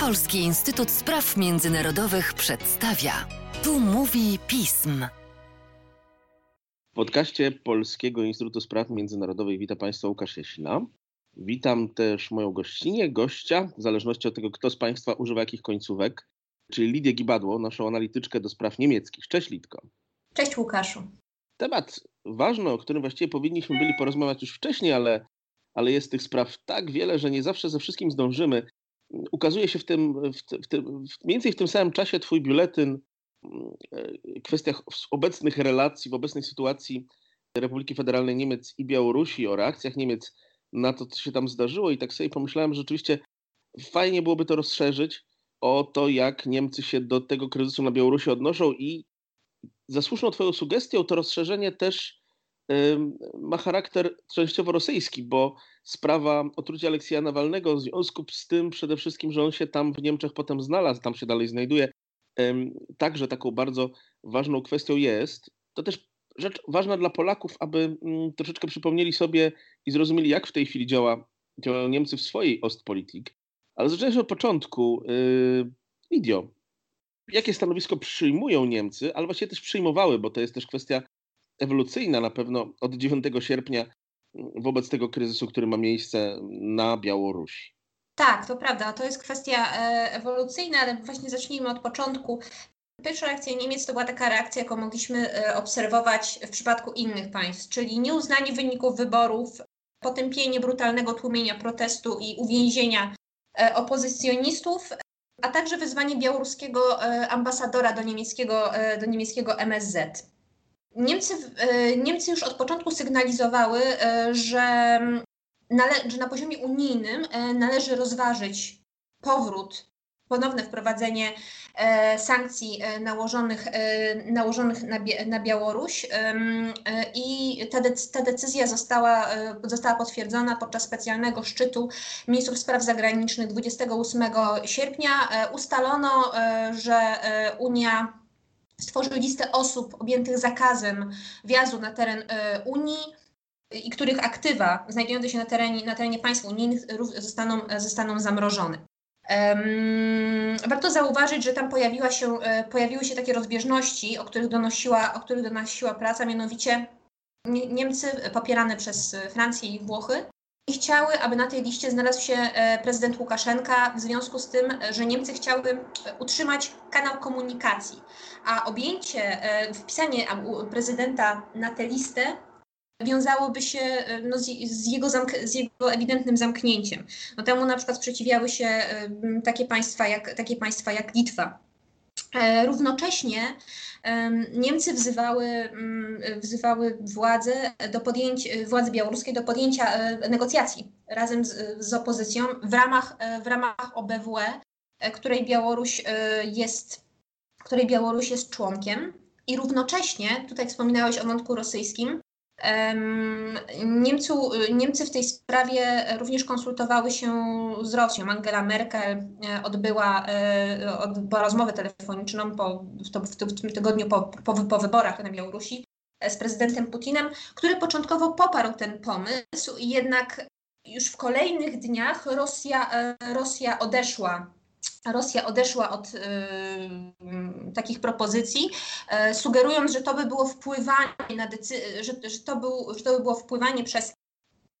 Polski Instytut Spraw Międzynarodowych przedstawia. Tu mówi pism. W podcaście Polskiego Instytutu Spraw Międzynarodowych witam Państwa Łukasz Jasina. Witam też moją gościnię, gościa, w zależności od tego, kto z Państwa używa jakich końcówek, czyli Lidię Gibadło, naszą analityczkę do spraw niemieckich. Cześć Lidko. Cześć Łukaszu. Temat ważny, o którym właściwie powinniśmy byli porozmawiać już wcześniej, ale, ale jest tych spraw tak wiele, że nie zawsze ze wszystkim zdążymy. Ukazuje się w tym, w, w tym, mniej więcej w tym samym czasie Twój biuletyn kwestiach obecnych relacji, w obecnej sytuacji Republiki Federalnej Niemiec i Białorusi, o reakcjach Niemiec na to, co się tam zdarzyło. I tak sobie pomyślałem, że rzeczywiście fajnie byłoby to rozszerzyć o to, jak Niemcy się do tego kryzysu na Białorusi odnoszą i za słuszną Twoją sugestią to rozszerzenie też ma charakter częściowo rosyjski, bo sprawa otrucia Aleksja Nawalnego w związku z tym przede wszystkim, że on się tam w Niemczech potem znalazł, tam się dalej znajduje, także taką bardzo ważną kwestią jest. To też rzecz ważna dla Polaków, aby mm, troszeczkę przypomnieli sobie i zrozumieli, jak w tej chwili działa, działają Niemcy w swojej Ostpolitik. Ale zaczynając od początku, video. Jakie stanowisko przyjmują Niemcy, ale właściwie też przyjmowały, bo to jest też kwestia ewolucyjna na pewno od 9 sierpnia wobec tego kryzysu, który ma miejsce na Białorusi. Tak, to prawda. To jest kwestia e, ewolucyjna, ale właśnie zacznijmy od początku. Pierwsza reakcja Niemiec to była taka reakcja, jaką mogliśmy e, obserwować w przypadku innych państw, czyli nieuznanie wyników wyborów, potępienie brutalnego tłumienia protestu i uwięzienia e, opozycjonistów, a także wyzwanie białoruskiego ambasadora do niemieckiego, do niemieckiego MSZ. Niemcy, Niemcy już od początku sygnalizowały, że nale- że na poziomie unijnym e, należy rozważyć powrót, ponowne wprowadzenie e, sankcji e, nałożonych, nałożonych na, na Białoruś i ta, ta decyzja została, została potwierdzona podczas specjalnego szczytu ministrów spraw zagranicznych 28 sierpnia. Ustalono, że Unia stworzy listę osób objętych zakazem wjazdu na teren Unii i których aktywa znajdujące się na terenie, na terenie państw unijnych zostaną, zostaną zamrożone. Warto zauważyć, że tam pojawiła się, e, pojawiły się takie rozbieżności, o których donosiła, o których donosiła praca, mianowicie Niemcy popierane przez Francję i Włochy chciały, aby na tej liście znalazł się e, prezydent Łukaszenka w związku z tym, że Niemcy chciały utrzymać kanał komunikacji, a objęcie, e, wpisanie prezydenta na tę listę wiązałoby się e, no, z, z, jego z, jego ewidentnym zamknięciem. No, temu na przykład sprzeciwiały się e, takie państwa jak, takie państwa jak Litwa. E, równocześnie Niemcy wzywały, wzywały władze, do podjęcia, władze białoruskie do podjęcia negocjacji razem z, z opozycją w ramach, w ramach OBWE, której Białoruś jest, której Białoruś jest członkiem. I równocześnie, tutaj wspominałeś o wątku rosyjskim, Niemcu, Niemcy w tej sprawie również konsultowały się z Rosją. Angela Merkel e, odbyła, e, odbyła rozmowę telefoniczną po, w, tym tygodniu po, po, po wyborach na Białorusi e, z prezydentem Putinem, który początkowo poparł ten pomysł, jednak już w kolejnych dniach Rosja, Rosja odeszła Rosja odeszła od y, takich propozycji, y, sugerując, że to by było wpływanie na decy- że, że, to był, że to by było wpływanie przez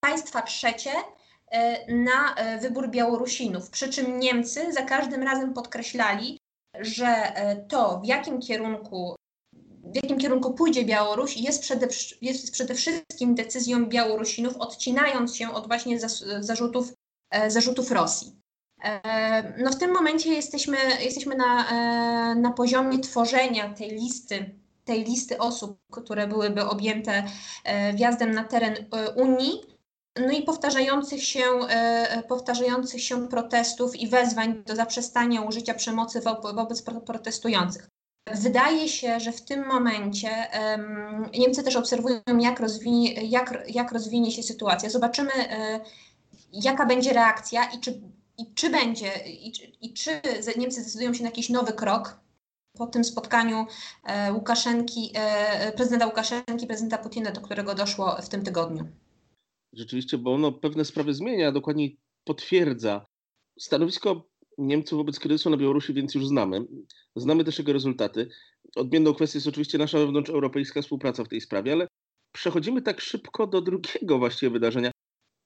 państwa trzecie y, na wybór Białorusinów. Przy czym Niemcy za każdym razem podkreślali, że to, w jakim kierunku w jakim kierunku pójdzie Białoruś, jest przede, jest przede wszystkim decyzją Białorusinów, odcinając się od właśnie zarzutów, zarzutów Rosji. E, no w tym momencie jesteśmy, jesteśmy na, e, na poziomie tworzenia tej listy, tej listy osób, które byłyby objęte e, wjazdem na teren Unii, no i powtarzających się, powtarzających się protestów i wezwań do zaprzestania użycia przemocy wobec protestujących. Wydaje się, że w tym momencie um, Niemcy też obserwują, jak rozwinie, jak, jak rozwinie się sytuacja. Zobaczymy, jaka będzie reakcja i czy i czy będzie, i, i czy Niemcy zdecydują się na jakiś nowy krok po tym spotkaniu e, Łukaszenki, e, prezydenta Łukaszenki, prezydenta Putina, do którego doszło w tym tygodniu? Rzeczywiście, bo ono pewne sprawy zmienia, dokładniej potwierdza. Stanowisko Niemców wobec kryzysu na Białorusi więc już znamy. Znamy też jego rezultaty. Odmienną kwestią jest oczywiście nasza wewnątrzeuropejska współpraca w tej sprawie, ale przechodzimy tak szybko do drugiego właściwie wydarzenia.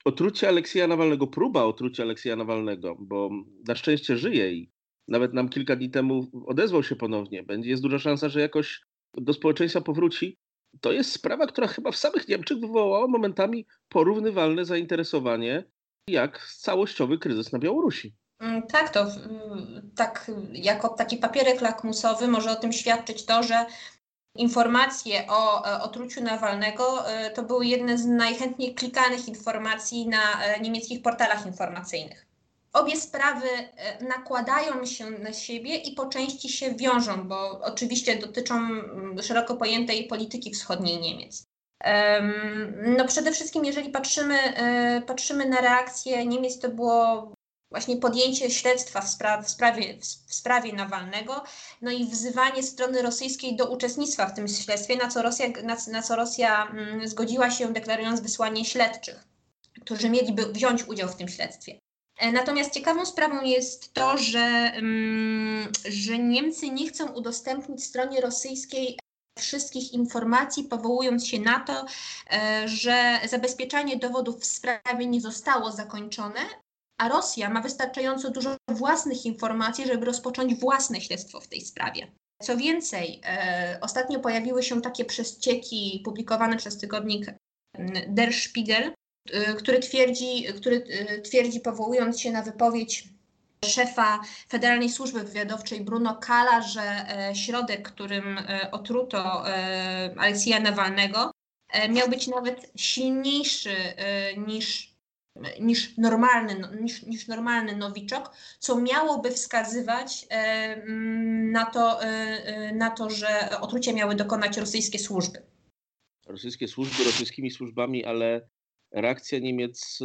Otrucie Aleksieja Nawalnego, próba otrucia Aleksieja Nawalnego, bo na szczęście żyje i nawet nam kilka dni temu odezwał się ponownie. Będzie jest duża szansa, że jakoś do społeczeństwa powróci. To jest sprawa, która chyba w samych Niemczech wywołała momentami porównywalne zainteresowanie jak całościowy kryzys na Białorusi. Mm, tak, to tak jako taki papierek lakmusowy może o tym świadczyć to, że informacje o otruciu Nawalnego e, to były jedne z najchętniej klikanych informacji na e, niemieckich portalach informacyjnych. Obie sprawy e, nakładają się na siebie i po części się wiążą, bo oczywiście dotyczą szeroko pojętej polityki wschodniej Niemiec. No przede wszystkim, jeżeli patrzymy, patrzymy na reakcję Niemiec, to było właśnie podjęcie śledztwa w, spra w, sprawie, w sprawie Nawalnego, no i wzywanie strony rosyjskiej do uczestnictwa w tym śledztwie, na co Rosja, na, na co Rosja mm, zgodziła się, deklarując wysłanie śledczych, którzy mieliby wziąć udział w tym śledztwie. E, natomiast ciekawą sprawą jest to, że, mm, że Niemcy nie chcą udostępnić stronie rosyjskiej wszystkich informacji, powołując się na to, e, że zabezpieczanie dowodów w sprawie nie zostało zakończone, a Rosja ma wystarczająco dużo własnych informacji, żeby rozpocząć własne śledztwo w tej sprawie. Co więcej, e, ostatnio pojawiły się takie przecieki publikowane przez tygodnik mm, Der Spiegel, e, który twierdzi, który e, twierdzi, powołując się na wypowiedź szefa Federalnej Służby Wywiadowczej Bruno Kala, że e, środek, którym e, otruto e, Aleksija Nawalnego, miał być nawet silniejszy niż niż normalny, no, niż, niż normalny nowiczok, co miałoby wskazywać mm, na to, na to, że otrucia miały dokonać rosyjskie służby. Rosyjskie służby rosyjskimi służbami, ale reakcja Niemiec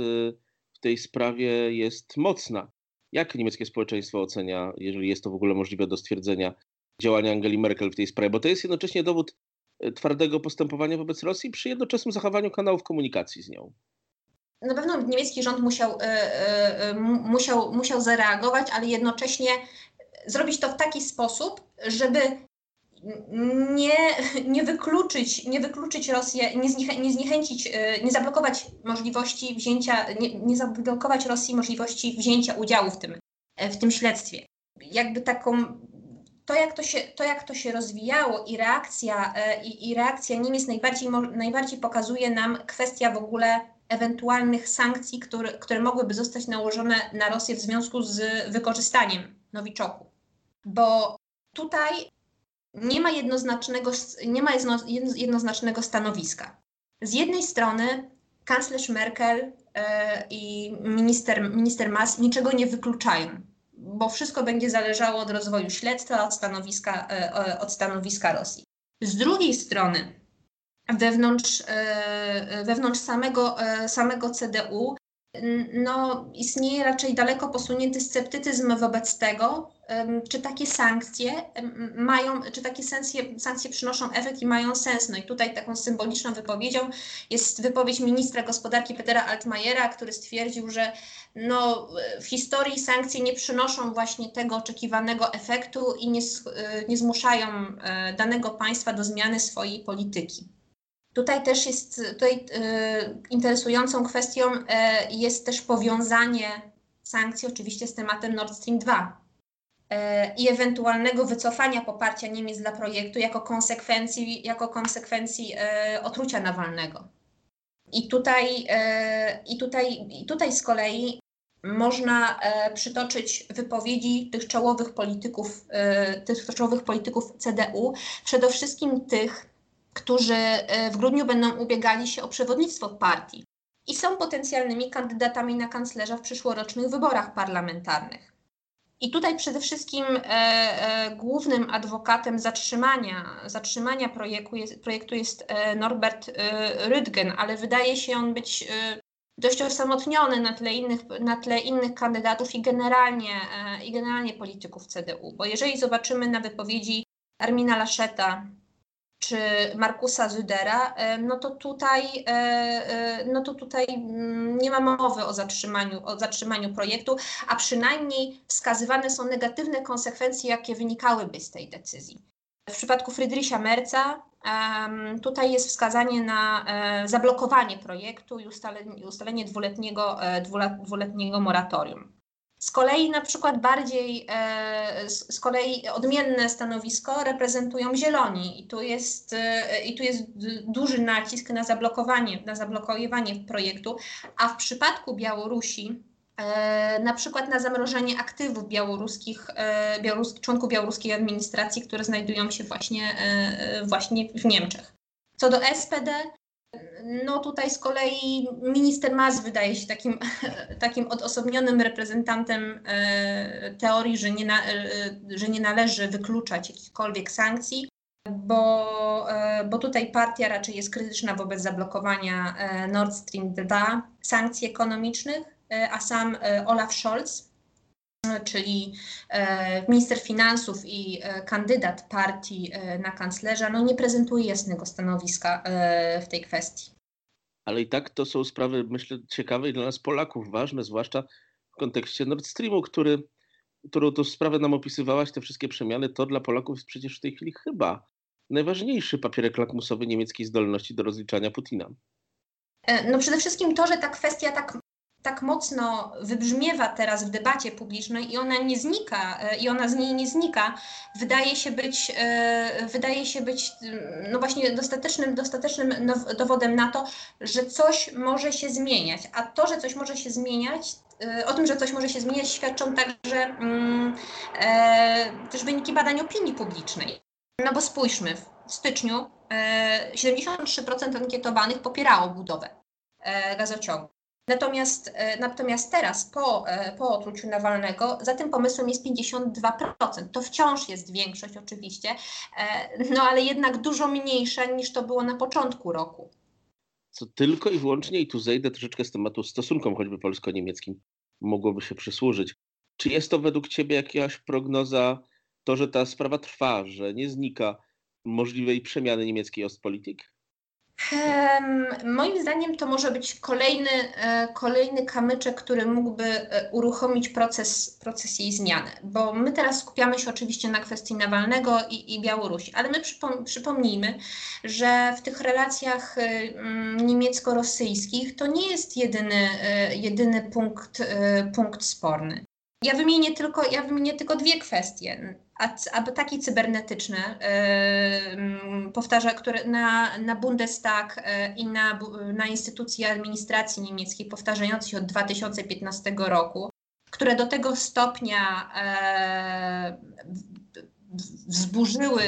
w tej sprawie jest mocna. Jak niemieckie społeczeństwo ocenia, jeżeli jest to w ogóle możliwe do stwierdzenia, działania Angeli Merkel w tej sprawie? Bo to jest jednocześnie dowód twardego postępowania wobec Rosji przy jednoczesnym zachowaniu kanałów komunikacji z nią na pewno niemiecki rząd musiał, e, e, e, musiał, musiał zareagować, ale jednocześnie zrobić to w taki sposób, żeby nie, nie, wykluczyć, nie wykluczyć Rosję, nie, nie zniechęcić, nie zablokować możliwości wzięcia, nie, nie zablokować Rosji możliwości wzięcia udziału w tym, w tym śledztwie. Jakby taką to jak to, się, to, jak to się rozwijało i reakcja, i, i reakcja Niemiec najbardziej, najbardziej pokazuje nam kwestia w ogóle ewentualnych sankcji, które, które mogłyby zostać nałożone na Rosję w związku z wykorzystaniem Nowiczoku. Bo tutaj nie ma jednoznacznego, nie ma jedno, jednoznacznego stanowiska. Z jednej strony kanclerz Merkel e, i minister, minister Mas niczego nie wykluczają, bo wszystko będzie zależało od rozwoju śledztwa, od stanowiska, e, od stanowiska Rosji. Z drugiej strony wewnątrz, e, wewnątrz samego, e, samego CDU no, istnieje raczej daleko posunięty sceptycyzm wobec tego, czy takie sankcje mają, czy takie sankcje, sankcje przynoszą efekt i mają sens. No i tutaj taką symboliczną wypowiedzią jest wypowiedź ministra gospodarki Petera Altmajera, który stwierdził, że no, w historii sankcje nie przynoszą właśnie tego oczekiwanego efektu i nie, e, nie zmuszają danego państwa do zmiany swojej polityki. Tutaj też jest, tutaj y, interesującą kwestią y, jest też powiązanie sankcji oczywiście z tematem Nord Stream 2 y, i ewentualnego wycofania poparcia Niemiec dla projektu jako konsekwencji, jako konsekwencji otrucia Nawalnego. I tutaj, i, tutaj, I tutaj z kolei można przytoczyć wypowiedzi tych czołowych polityków, tych czołowych polityków CDU, przede wszystkim tych, którzy e, w grudniu będą ubiegali się o przewodnictwo partii i są potencjalnymi kandydatami na kanclerza w przyszłorocznych wyborach parlamentarnych. I tutaj przede wszystkim e, e, głównym adwokatem zatrzymania, zatrzymania projektu, jest, projektu jest e, Norbert e, Rüdgen, ale wydaje się on być e, dość osamotniony na tle innych, na tle innych kandydatów i generalnie, i generalnie polityków CDU. Bo jeżeli zobaczymy na wypowiedzi Armina Laszeta, czy Markusa Zydera, no to tutaj, no to tutaj mm, nie ma mowy o zatrzymaniu, o zatrzymaniu projektu, a przynajmniej wskazywane są negatywne konsekwencje, jakie wynikałyby z tej decyzji. W przypadku Friedricha Merca tutaj jest wskazanie na e, zablokowanie projektu i ustalenie, ustalenie dwuletniego, e, dwuletniego moratorium. Z kolei na przykład bardziej, e, z kolei odmienne stanowisko reprezentują zieloni i tu jest, i tu jest duży nacisk na zablokowanie, na zablokowanie projektu, a w przypadku Białorusi E, na przykład na zamrożenie aktywów białoruskich, e, białorus, członków białoruskiej administracji, które znajdują się właśnie, e, właśnie w Niemczech. Co do SPD, no tutaj z kolei minister Mas wydaje się takim, takim odosobnionym reprezentantem teorii, że nie, na, że nie należy wykluczać jakichkolwiek sankcji, bo, bo tutaj partia raczej jest krytyczna wobec zablokowania Nord Stream 2 sankcji ekonomicznych E, a sam e, Olaf Scholz, czyli e, minister finansów i kandydat partii na kanclerza, no nie prezentuje jasnego stanowiska w tej kwestii. Ale i tak to są sprawy, myślę, ciekawe i dla nas Polaków ważne, zwłaszcza w kontekście Nord Streamu, który, którą to sprawę nam opisywałaś, te wszystkie przemiany, to dla Polaków jest przecież w tej chwili chyba najważniejszy papierek lakmusowy niemieckiej zdolności do rozliczania Putina. No przede wszystkim to, że ta kwestia tak tak mocno wybrzmiewa teraz w debacie publicznej i ona nie znika, e, i ona z niej nie znika, wydaje się być, e, wydaje się być no właśnie dostatecznym, dostatecznym dowodem na to, że coś może się zmieniać. A to, że coś może się zmieniać, e, o tym, że coś może się zmieniać, świadczą także mm, też wyniki badań opinii publicznej. No bo spójrzmy, w styczniu e, 73% ankietowanych popierało budowę gazociągu. Natomiast, e, natomiast teraz, po, e, po otruciu Nawalnego, za tym pomysłem jest 52%. To wciąż jest większość oczywiście, e, no ale jednak dużo mniejsza niż to było na początku roku. Co tylko i wyłącznie, i tu zejdę troszeczkę z tematu stosunkom choćby polsko-niemieckim, mogłoby się przysłużyć. Czy jest to według Ciebie jakaś prognoza, to, że ta sprawa trwa, że nie znika możliwej przemiany niemieckiej Ostpolitik? Moim zdaniem to może być kolejny, e, kolejny kamyczek, który mógłby e, uruchomić proces, proces jej zmiany, bo my teraz skupiamy się oczywiście na kwestii Nawalnego i, i Białorusi, ale my przypom przypomnijmy, że w tych relacjach e, mm, niemiecko-rosyjskich to nie jest jedyny, jedyny punkt, punkt sporny. Ja wymienię tylko, ja wymienię tylko dwie kwestie ataki cybernetyczne, yy, powtarza, które na, na Bundestag yy, i na, na instytucje administracji niemieckiej powtarzające się od 2015 roku, które do tego stopnia yy, wzburzyły,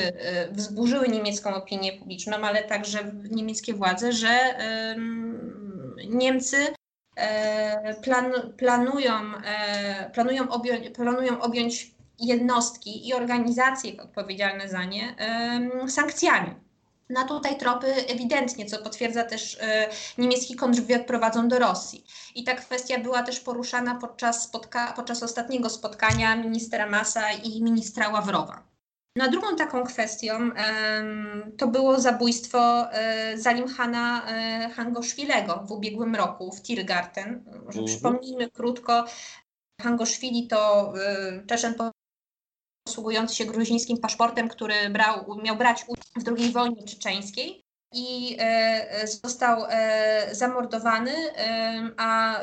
wzburzyły niemiecką opinię publiczną, ale także niemieckie władze, że Niemcy plan, planują, planują, objąć, planują objąć jednostki i organizacje odpowiedzialne za nie sankcjami. Na tutaj tropy ewidentnie, co potwierdza też e, niemiecki kontrwywiad prowadzą do Rosji. I ta kwestia była też poruszana podczas, spotka- podczas ostatniego spotkania ministra Masa i ministra Ławrowa. Na drugą taką kwestią to było zabójstwo e, Zalimhana e, Hangoszwilego w ubiegłym roku w Tiergarten. Może mhm. przypomnijmy krótko, Hangoszwili to Czeczen posługujący się gruzińskim paszportem, który brał, miał brać udział w II wojnie czeczeńskiej i e, został e, zamordowany, e, a,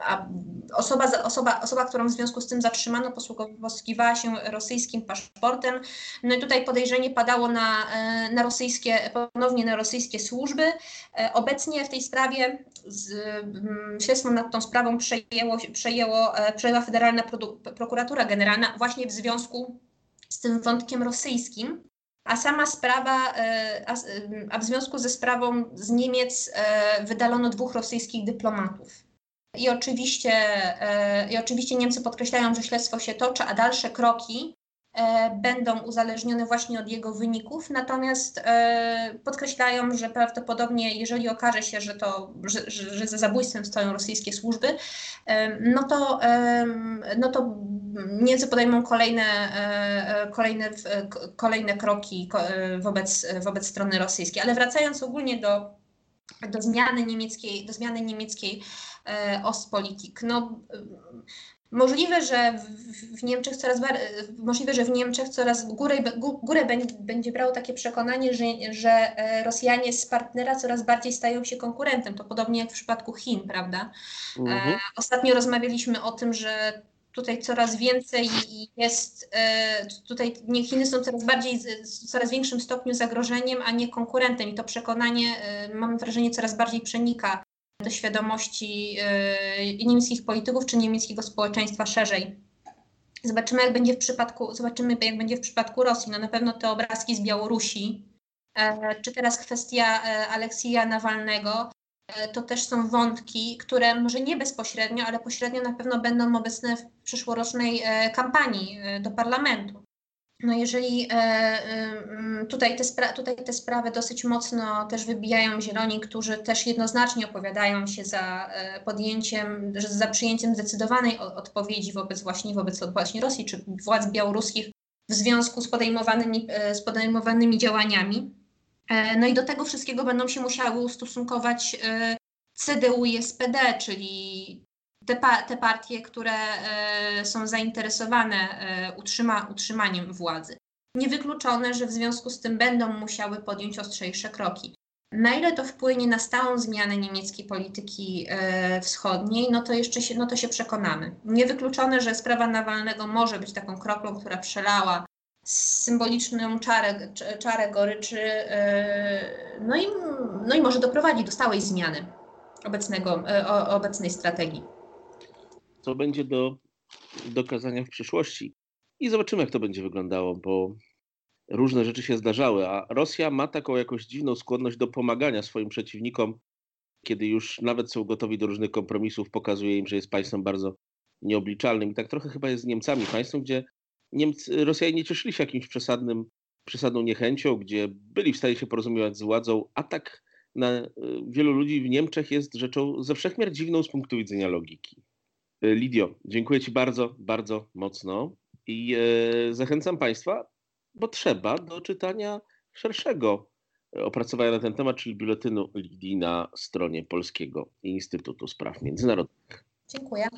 a osoba, osoba, osoba, którą w związku z tym zatrzymano, posługiwała się rosyjskim paszportem. No i tutaj podejrzenie padało na, na rosyjskie, ponownie na rosyjskie służby. Obecnie w tej sprawie z, śledztwo nad tą sprawą przejęło, przejęło, przejęła Federalna Prokuratura Generalna właśnie w związku z tym wątkiem rosyjskim. A sama sprawa, e, a, w związku ze sprawą z Niemiec e, wydalono dwóch rosyjskich dyplomatów. I oczywiście, e, I oczywiście Niemcy podkreślają, że śledztwo się toczy, a dalsze kroki będą uzależnione właśnie od jego wyników, natomiast podkreślają, że prawdopodobnie, jeżeli okaże się, że, to, że, że za zabójstwem stoją rosyjskie służby, no to, no to Niemcy podejmą kolejne, kolejne, kolejne kroki wobec, wobec strony rosyjskiej. Ale wracając ogólnie do, do zmiany niemieckiej, do zmiany niemieckiej Ostpolitik, no Możliwe, że w Niemczech coraz możliwe, że w Niemczech coraz górę, górę będzie brało takie przekonanie, że, że e, Rosjanie z partnera coraz bardziej stają się konkurentem. To podobnie jak w przypadku Chin, prawda? Mhm. E, ostatnio rozmawialiśmy o tym, że tutaj coraz więcej jest, e, tutaj Chiny są coraz bardziej, w coraz większym stopniu zagrożeniem, a nie konkurentem. I to przekonanie, mam wrażenie, coraz bardziej przenika do świadomości y, niemieckich polityków czy niemieckiego społeczeństwa szerzej. Zobaczymy, jak będzie w przypadku, zobaczymy, jak będzie w przypadku Rosji. No na pewno te obrazki z Białorusi, e, czy teraz kwestia e, Aleksija Nawalnego, e, to też są wątki, które może nie bezpośrednio, ale pośrednio na pewno będą obecne w przyszłorocznej kampanii do parlamentu. No jeżeli e, e, tutaj te, tutaj te sprawy dosyć mocno też wybijają zieloni, którzy też jednoznacznie opowiadają się za e, podjęciem, za przyjęciem zdecydowanej odpowiedzi wobec właśnie, wobec właśnie Rosji czy władz białoruskich w związku z podejmowanymi, z podejmowanymi działaniami. No i do tego wszystkiego będą się musiały ustosunkować CDU i SPD, czyli te, pa, te partie, które e, są zainteresowane e, utrzyma, utrzymaniem władzy. Niewykluczone, że w związku z tym będą musiały podjąć ostrzejsze kroki. Na ile to wpłynie na stałą zmianę niemieckiej polityki e, wschodniej, no to jeszcze się, no to się przekonamy. Niewykluczone, że sprawa Nawalnego może być taką kroplą, która przelała symboliczną czarę, czarę goryczy, no i, no i może doprowadzi do stałej zmiany obecnego, obecnej strategii co będzie do dokazania w przyszłości. I zobaczymy, jak to będzie wyglądało, bo różne rzeczy się zdarzały, a Rosja ma taką jakąś dziwną skłonność do pomagania swoim przeciwnikom, kiedy już nawet są gotowi do różnych kompromisów, pokazuje im, że jest państwem bardzo nieobliczalnym. I tak trochę chyba jest z Niemcami, państwem, gdzie Niemcy, Rosjanie nie cieszyli się jakimś przesadnym, przesadną niechęcią, gdzie byli w stanie się porozumiewać z władzą, tak na y, wielu ludzi w Niemczech jest rzeczą ze wszechmiar dziwną z punktu widzenia logiki. E, Lidio, dziękuję Ci bardzo, bardzo mocno i e, zachęcam Państwa, bo trzeba do czytania szerszego opracowania na ten temat, czyli biuletynu Lidii na stronie Polskiego Instytutu Spraw Międzynarodowych. Dziękuję.